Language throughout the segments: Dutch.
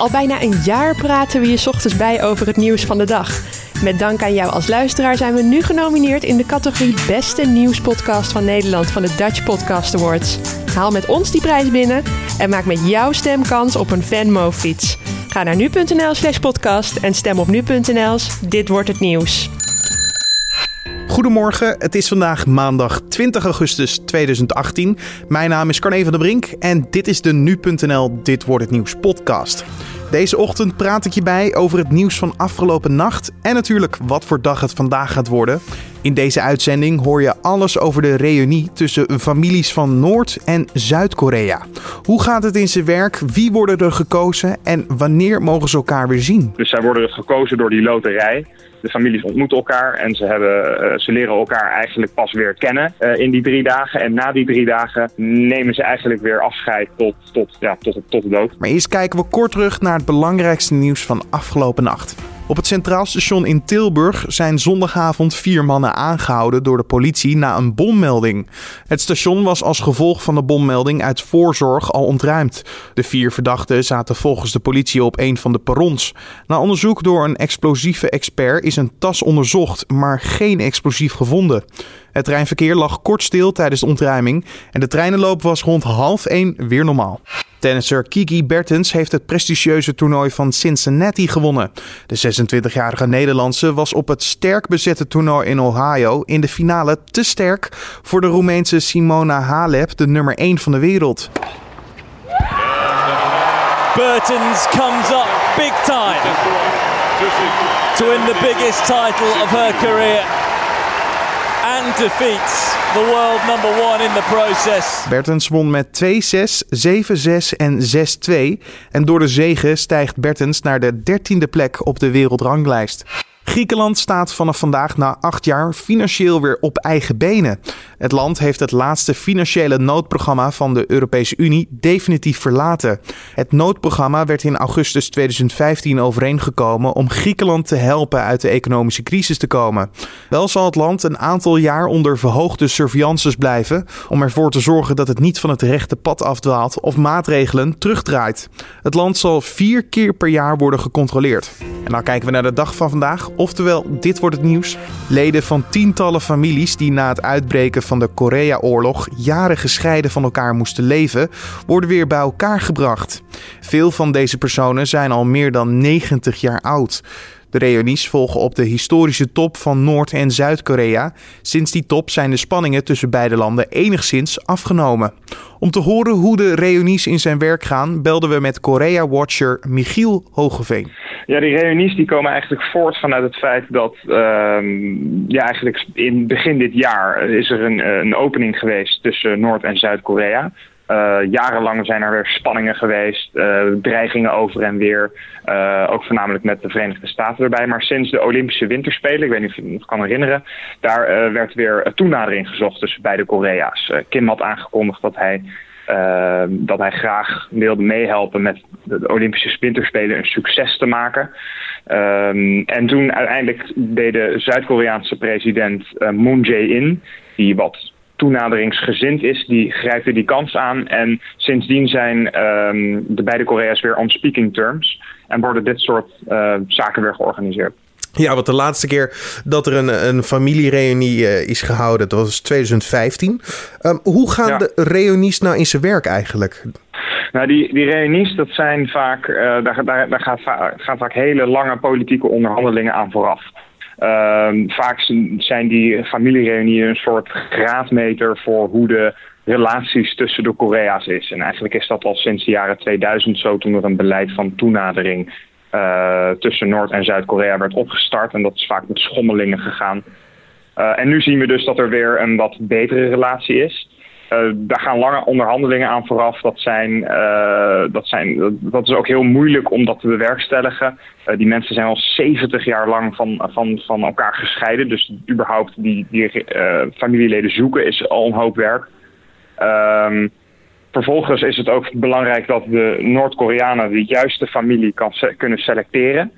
Al bijna een jaar praten we je ochtends bij over het nieuws van de dag. Met dank aan jou als luisteraar zijn we nu genomineerd in de categorie Beste Nieuwspodcast van Nederland van de Dutch Podcast Awards. Haal met ons die prijs binnen en maak met jouw stem kans op een Venmo-fiets. Ga naar nu.nl slash podcast en stem op nu.nl Dit wordt het nieuws. Goedemorgen, het is vandaag maandag 20 augustus 2018. Mijn naam is Carne van der Brink en dit is de Nu.nl Dit Wordt Het Nieuws podcast. Deze ochtend praat ik je bij over het nieuws van afgelopen nacht en natuurlijk wat voor dag het vandaag gaat worden. In deze uitzending hoor je alles over de reunie tussen families van Noord- en Zuid-Korea. Hoe gaat het in zijn werk? Wie worden er gekozen en wanneer mogen ze elkaar weer zien? Dus zij worden gekozen door die loterij. De families ontmoeten elkaar en ze, hebben, uh, ze leren elkaar eigenlijk pas weer kennen uh, in die drie dagen. En na die drie dagen nemen ze eigenlijk weer afscheid tot, tot, ja, tot, tot de dood. Maar eerst kijken we kort terug naar het belangrijkste nieuws van afgelopen nacht. Op het Centraal Station in Tilburg zijn zondagavond vier mannen aangehouden door de politie na een bommelding. Het station was als gevolg van de bommelding uit voorzorg al ontruimd. De vier verdachten zaten volgens de politie op een van de perrons. Na onderzoek door een explosieve expert is een tas onderzocht, maar geen explosief gevonden. Het treinverkeer lag kort stil tijdens de ontruiming en de treinenloop was rond half één weer normaal. Tennisser Kiki Bertens heeft het prestigieuze toernooi van Cincinnati gewonnen. De 26-jarige Nederlandse was op het sterk bezette toernooi in Ohio in de finale te sterk voor de Roemeense Simona Halep, de nummer 1 van de wereld. Bertens comes up big time to win the biggest title of her career and defeats the world number one in the process. Bertens won met 2-6, 7-6 en 6-2. En door de zegen stijgt Bertens naar de dertiende plek op de wereldranglijst. Griekenland staat vanaf vandaag na acht jaar financieel weer op eigen benen. Het land heeft het laatste financiële noodprogramma van de Europese Unie definitief verlaten. Het noodprogramma werd in augustus 2015 overeengekomen om Griekenland te helpen uit de economische crisis te komen. Wel zal het land een aantal jaar onder verhoogde surveillances blijven om ervoor te zorgen dat het niet van het rechte pad afdwaalt of maatregelen terugdraait. Het land zal vier keer per jaar worden gecontroleerd. En dan kijken we naar de dag van vandaag. Oftewel, dit wordt het nieuws. Leden van tientallen families die na het uitbreken van de Korea-oorlog jaren gescheiden van elkaar moesten leven, worden weer bij elkaar gebracht. Veel van deze personen zijn al meer dan 90 jaar oud. De reunies volgen op de historische top van Noord- en Zuid-Korea. Sinds die top zijn de spanningen tussen beide landen enigszins afgenomen. Om te horen hoe de reunies in zijn werk gaan, belden we met Korea-watcher Michiel Hogeveen. Ja, die reunies die komen eigenlijk voort vanuit het feit dat um, ja, eigenlijk in begin dit jaar is er een, een opening geweest tussen Noord- en Zuid-Korea. Uh, jarenlang zijn er weer spanningen geweest, uh, dreigingen over en weer. Uh, ook voornamelijk met de Verenigde Staten erbij. Maar sinds de Olympische Winterspelen, ik weet niet of je het nog kan herinneren, daar werd weer toenadering gezocht tussen beide Korea's. Kim had aangekondigd dat hij, dat hij graag wilde meehelpen met de Olympische Winterspelen een succes te maken. Um, en toen uiteindelijk deed de Zuid-Koreaanse president Moon Jae-in, die wat toenaderingsgezind is, die grijpt die kans aan. En sindsdien zijn um, de beide Korea's weer on speaking terms. En worden dit soort uh, zaken weer georganiseerd. Ja, want de laatste keer dat er een, een familiereunie uh, is gehouden, dat was 2015. Um, hoe gaan ja. de reunies nou in zijn werk eigenlijk? Nou, die, die reunies, dat zijn vaak, uh, daar, daar, daar gaat, va gaan vaak hele lange politieke onderhandelingen aan vooraf. Uh, vaak zijn die familiereunieën een soort graadmeter voor hoe de relaties tussen de Korea's is. En eigenlijk is dat al sinds de jaren 2000 zo toen er een beleid van toenadering uh, tussen Noord- en Zuid-Korea werd opgestart. En dat is vaak met schommelingen gegaan. Uh, en nu zien we dus dat er weer een wat betere relatie is. Uh, daar gaan lange onderhandelingen aan vooraf. Dat, zijn, dat, zijn, dat is ook heel moeilijk om dat te bewerkstelligen. Die mensen zijn al 70 jaar lang van, van, van elkaar gescheiden. Dus überhaupt die, die familieleden zoeken is al een hoop werk. Um, vervolgens is het ook belangrijk dat de Noord-Koreanen de juiste familie kan kunnen selecteren.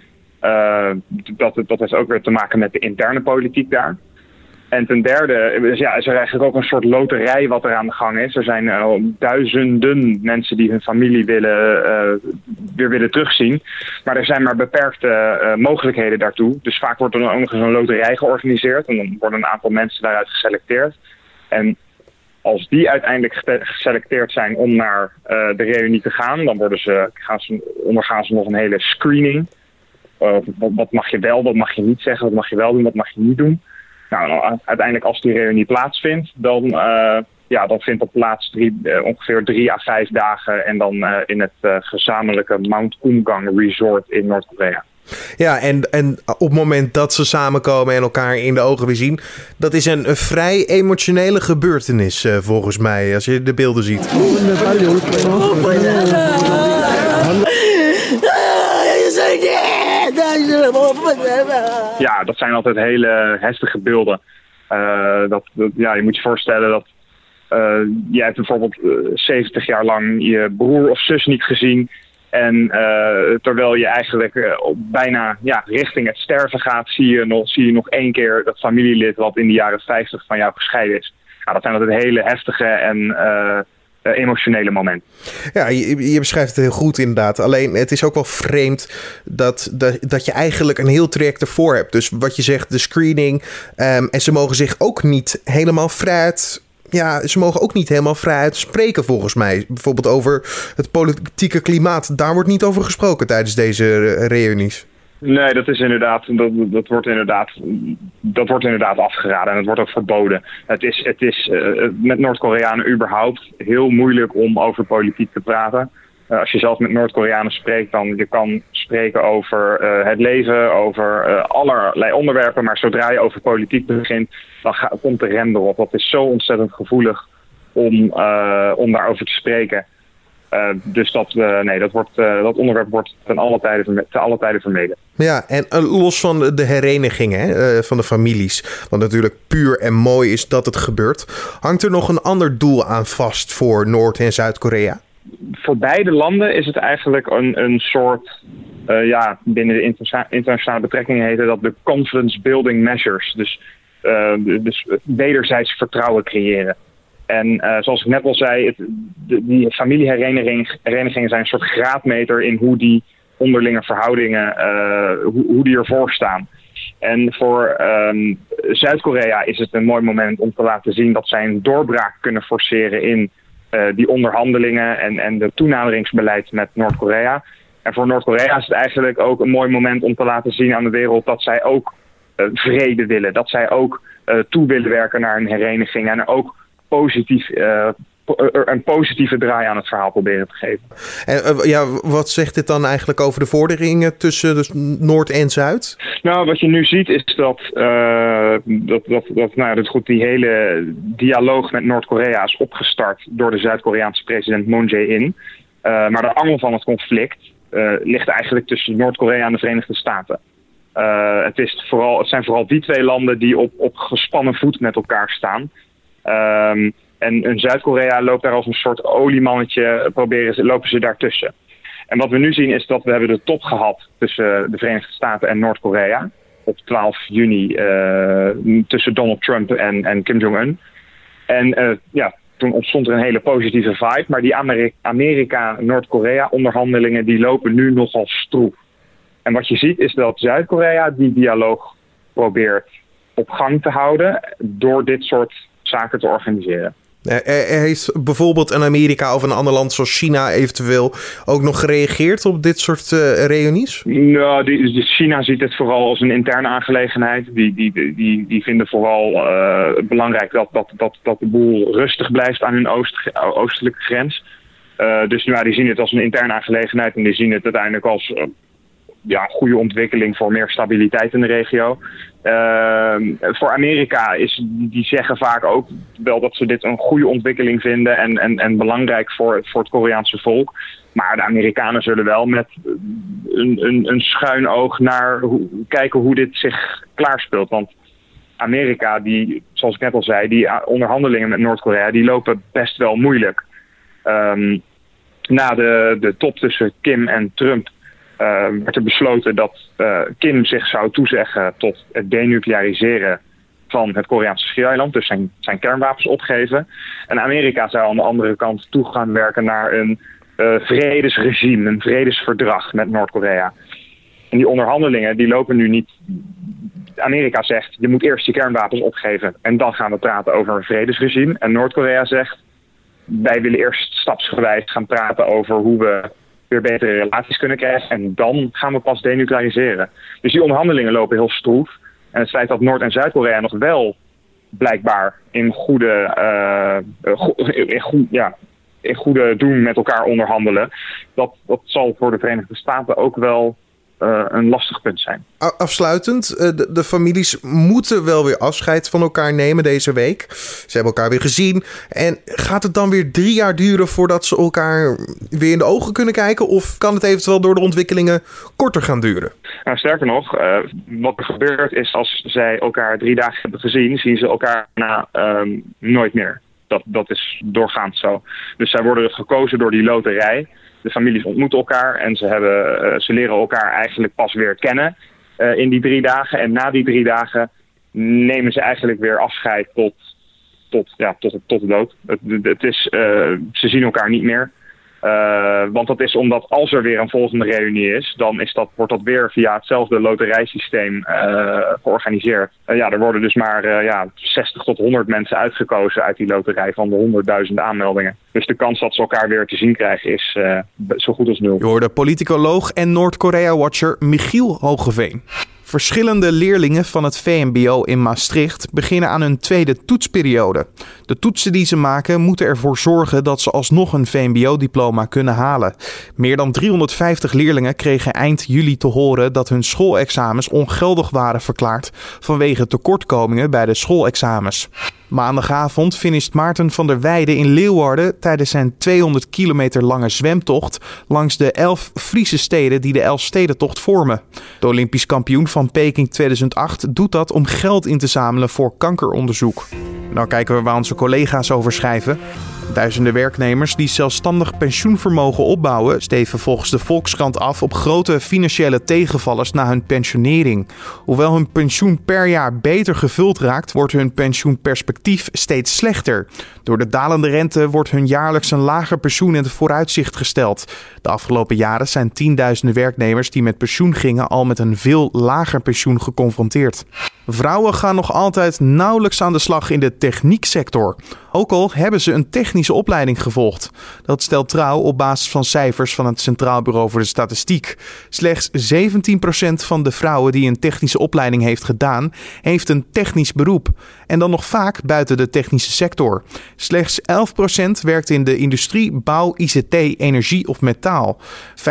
dat, dat heeft ook weer te maken met de interne politiek daar. En ten derde ja, is er eigenlijk ook een soort loterij wat er aan de gang is. Er zijn uh, duizenden mensen die hun familie willen, uh, weer willen terugzien. Maar er zijn maar beperkte mogelijkheden daartoe. Dus vaak wordt er ook nog eens een loterij georganiseerd. En dan worden een aantal mensen daaruit geselecteerd. En als die uiteindelijk geselecteerd zijn om naar de reunie te gaan, dan worden ze, gaan ze, ondergaan ze nog een hele screening. Wat, wat mag je wel, wat mag je niet zeggen, wat mag je wel doen, wat mag je niet doen. Nou, uiteindelijk als die reunie plaatsvindt, dan, uh, ja, dan vindt dat plaats drie, ongeveer drie à vijf dagen en dan in het gezamenlijke Mount Kumgang Resort in Noord-Korea. Ja, en, en op het moment dat ze samenkomen en elkaar in de ogen weer zien, dat is een, een vrij emotionele gebeurtenis volgens mij, als je de beelden ziet. Ja, dat zijn altijd hele heftige beelden. Uh, dat, ja, je moet je voorstellen dat uh, jij hebt bijvoorbeeld uh, 70 jaar lang je broer of zus niet gezien. En terwijl je eigenlijk bijna ja, richting het sterven gaat, zie je, nog, zie je nog één keer dat familielid wat in de jaren 50 van jou gescheiden is. Nou, dat zijn altijd hele heftige en uh, emotionele moment. Ja, je, je, beschrijft het heel goed inderdaad. Alleen het is ook wel vreemd dat, dat, dat je eigenlijk een heel traject ervoor hebt. Dus wat je zegt, de screening. Um, en ze mogen zich ook niet helemaal vrij ja, ze mogen ook niet helemaal vrij spreken volgens mij. Bijvoorbeeld over het politieke klimaat. Daar wordt niet over gesproken tijdens deze reunies. Nee, dat is inderdaad, dat, dat, wordt inderdaad, dat wordt inderdaad afgeraden en het wordt ook verboden. Het is, het is uh, met Noord-Koreanen überhaupt heel moeilijk om over politiek te praten. Uh, als je zelf met Noord-Koreanen spreekt, dan je kan spreken over uh, het leven, over allerlei onderwerpen. Maar zodra je over politiek begint, dan komt de rem erop. Dat is zo ontzettend gevoelig om, om daarover te spreken. Uh, dus dat, uh, nee, dat, wordt, uh, dat onderwerp wordt ten alle tijden, ten alle tijden vermeden. Ja, en los van de herenigingen hè, van de families, wat natuurlijk puur en mooi is dat het gebeurt, hangt er nog een ander doel aan vast voor Noord- en Zuid-Korea? Voor beide landen is het eigenlijk een, een soort, ja, binnen de interna internationale betrekkingen heet dat de confidence building measures. Dus, dus wederzijds vertrouwen creëren. En uh, zoals ik net al zei, het, de, die familieherenigingen zijn een soort graadmeter in hoe die onderlinge verhoudingen, hoe, hoe, die ervoor staan. En voor um, Zuid-Korea is het een mooi moment om te laten zien dat zij een doorbraak kunnen forceren in die onderhandelingen en, en de toenaderingsbeleid met Noord-Korea. En voor Noord-Korea is het eigenlijk ook een mooi moment om te laten zien aan de wereld dat zij ook vrede willen. Dat zij ook toe willen werken naar een hereniging en er ook positief, een positieve draai aan het verhaal proberen te geven. En uh, ja, wat zegt dit dan eigenlijk over de vorderingen tussen dus Noord en Zuid? Nou, wat je nu ziet is dat, uh, dat, dat, dat, nou, dat goed, die hele dialoog met Noord-Korea is opgestart door de Zuid-Koreaanse president Moon Jae-in. maar de angel van het conflict ligt eigenlijk tussen Noord-Korea en de Verenigde Staten. het, is vooral, het zijn vooral die twee landen die op, op gespannen voet met elkaar staan. Um, en, en Zuid-Korea loopt daar als een soort oliemannetje, proberen, lopen ze daartussen. En wat we nu zien is dat we hebben de top gehad tussen de Verenigde Staten en Noord-Korea. Op 12 juni uh, tussen Donald Trump en, en Kim Jong-un. En uh, ja, toen ontstond er een hele positieve vibe. Maar die Amerika-Noord-Korea onderhandelingen die lopen nu nogal stroef. En wat je ziet is dat Zuid-Korea die dialoog probeert op gang te houden door dit soort zaken te organiseren. Er heeft bijvoorbeeld een Amerika of een ander land zoals China eventueel ook nog gereageerd op dit soort uh, reunies? Nou, die, China ziet het vooral als een interne aangelegenheid. Die, die, die, die vinden vooral belangrijk dat, dat, dat, dat de boel rustig blijft aan hun oost, oostelijke grens. Dus nou, die zien het als een interne aangelegenheid en die zien het uiteindelijk als ja, goede ontwikkeling voor meer stabiliteit in de regio. Uh, voor Amerika is, die zeggen vaak ook wel dat ze dit een goede ontwikkeling vinden en, en, en belangrijk voor, voor het Koreaanse volk. Maar de Amerikanen zullen wel met een, een, een schuin oog naar kijken hoe dit zich klaarspeelt. Want Amerika, die, zoals ik net al zei, die onderhandelingen met Noord-Korea, die lopen best wel moeilijk. Um, na de, de top tussen Kim en Trump werd er besloten dat uh, Kim zich zou toezeggen tot het denucleariseren van het Koreaanse schiereiland, dus zijn, kernwapens opgeven. En Amerika zou aan de andere kant toe gaan werken naar een uh, vredesregime, een vredesverdrag met Noord-Korea. En die onderhandelingen die lopen nu niet. Amerika zegt je moet eerst je kernwapens opgeven en dan gaan we praten over een vredesregime. En Noord-Korea zegt wij willen eerst stapsgewijs gaan praten over hoe we weer betere relaties kunnen krijgen. En dan gaan we pas denucleariseren. Dus die onderhandelingen lopen heel stroef. En het feit dat Noord- en Zuid-Korea nog wel blijkbaar in goede, uh, in, goed, ja, in goede doen met elkaar onderhandelen. Dat, dat zal voor de Verenigde Staten ook wel uh, een lastig punt zijn. Afsluitend, uh, de, de, families moeten wel weer afscheid van elkaar nemen deze week. Ze hebben elkaar weer gezien. En gaat het dan weer drie jaar duren voordat ze elkaar weer in de ogen kunnen kijken? Of kan het eventueel door de ontwikkelingen korter gaan duren? Nou, sterker nog, uh, wat er gebeurt is als zij elkaar drie dagen hebben gezien, zien ze elkaar na nooit meer. Dat, dat is doorgaans zo. Dus zij worden gekozen door die loterij de families ontmoeten elkaar en ze, hebben, uh, ze leren elkaar eigenlijk pas weer kennen uh, in die drie dagen. En na die drie dagen nemen ze eigenlijk weer afscheid tot, tot, ja, tot, tot de dood. Het, het is, uh, ze zien elkaar niet meer. Uh, want dat is omdat als er weer een volgende reunie is, dan is dat, wordt dat weer via hetzelfde loterijsysteem uh, georganiseerd. Uh, ja, er worden dus maar ja, 60 tot 100 mensen uitgekozen uit die loterij van de 100.000 aanmeldingen. Dus de kans dat ze elkaar weer te zien krijgen is zo goed als nul. Je hoorde politicoloog en Noord-Korea-watcher Michiel Hogeveen. Verschillende leerlingen van het VMBO in Maastricht beginnen aan hun tweede toetsperiode. De toetsen die ze maken moeten ervoor zorgen dat ze alsnog een VMBO-diploma kunnen halen. Meer dan 350 leerlingen kregen eind juli te horen dat hun schoolexamens ongeldig waren verklaard vanwege tekortkomingen bij de schoolexamens. Maandagavond finisht Maarten van der Weijden in Leeuwarden tijdens zijn 200 kilometer lange zwemtocht langs de elf Friese steden die de Elfstedentocht vormen. De Olympisch kampioen van Peking 2008 doet dat om geld in te zamelen voor kankeronderzoek. Nou kijken we waar onze collega's over schrijven. Duizenden werknemers die zelfstandig pensioenvermogen opbouwen, steven volgens de Volkskrant af op grote financiële tegenvallers na hun pensionering. Hoewel hun pensioen per jaar beter gevuld raakt, wordt hun pensioenperspectief steeds slechter. Door de dalende rente wordt hun jaarlijks een lager pensioen in het vooruitzicht gesteld. De afgelopen jaren zijn tienduizenden werknemers die met pensioen gingen al met een veel lager pensioen geconfronteerd. Vrouwen gaan nog altijd nauwelijks aan de slag in de technieksector. Ook al hebben ze een technische opleiding gevolgd. Dat stelt trouw op basis van cijfers van het Centraal Bureau voor de Statistiek. Slechts 17% van de vrouwen die een technische opleiding heeft gedaan, heeft een technisch beroep. En dan nog vaak buiten de technische sector. Slechts 11% werkt in de industrie, bouw, ICT, energie of metaal. 50%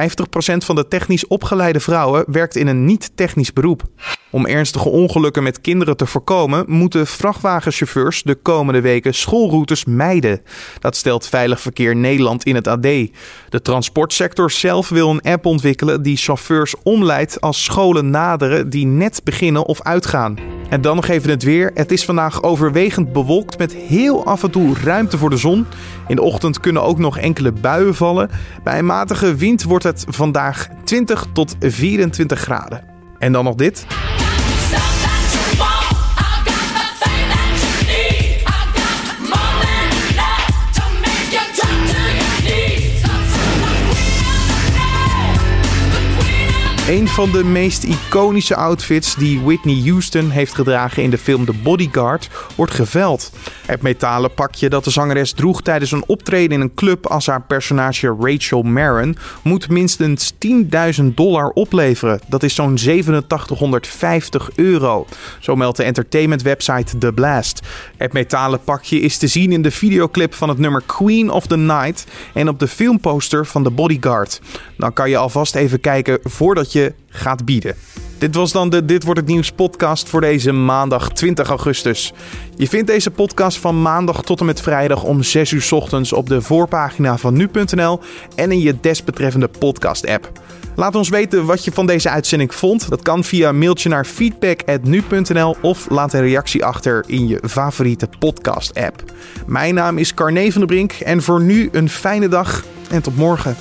van de technisch opgeleide vrouwen werkt in een niet-technisch beroep. Om ernstige ongelukken met kinderen te voorkomen, moeten vrachtwagenchauffeurs de komende weken schoolroutes mijden. Dat stelt Veilig Verkeer Nederland in het AD. De transportsector zelf wil een app ontwikkelen die chauffeurs omleidt als scholen naderen die net beginnen of uitgaan. En dan nog even het weer. Het is vandaag overwegend bewolkt met heel af en toe ruimte voor de zon. In de ochtend kunnen ook nog enkele buien vallen. Bij een matige wind wordt het vandaag 20 tot 24 graden. En dan nog dit. Een van de meest iconische outfits die Whitney Houston heeft gedragen in de film The Bodyguard wordt geveld. Het metalen pakje dat de zangeres droeg tijdens een optreden in een club als haar personage Rachel Marin moet minstens 10.000 dollar opleveren. Dat is zo'n 8750 euro. Zo meldt de entertainment website The Blast. Het metalen pakje is te zien in de videoclip van het nummer Queen of the Night en op de filmposter van The Bodyguard. Dan kan je alvast even kijken voordat gaat bieden. Dit was dan de Dit wordt het nieuws podcast voor deze maandag 20 augustus. Je vindt deze podcast van maandag tot en met vrijdag om 6 uur ochtends op de voorpagina van nu.nl en in je desbetreffende podcast app. Laat ons weten wat je van deze uitzending vond. Dat kan via mailtje naar feedback@nu.nl of laat een reactie achter in je favoriete podcast app. Mijn naam is Carne van der Brink en voor nu een fijne dag en tot morgen.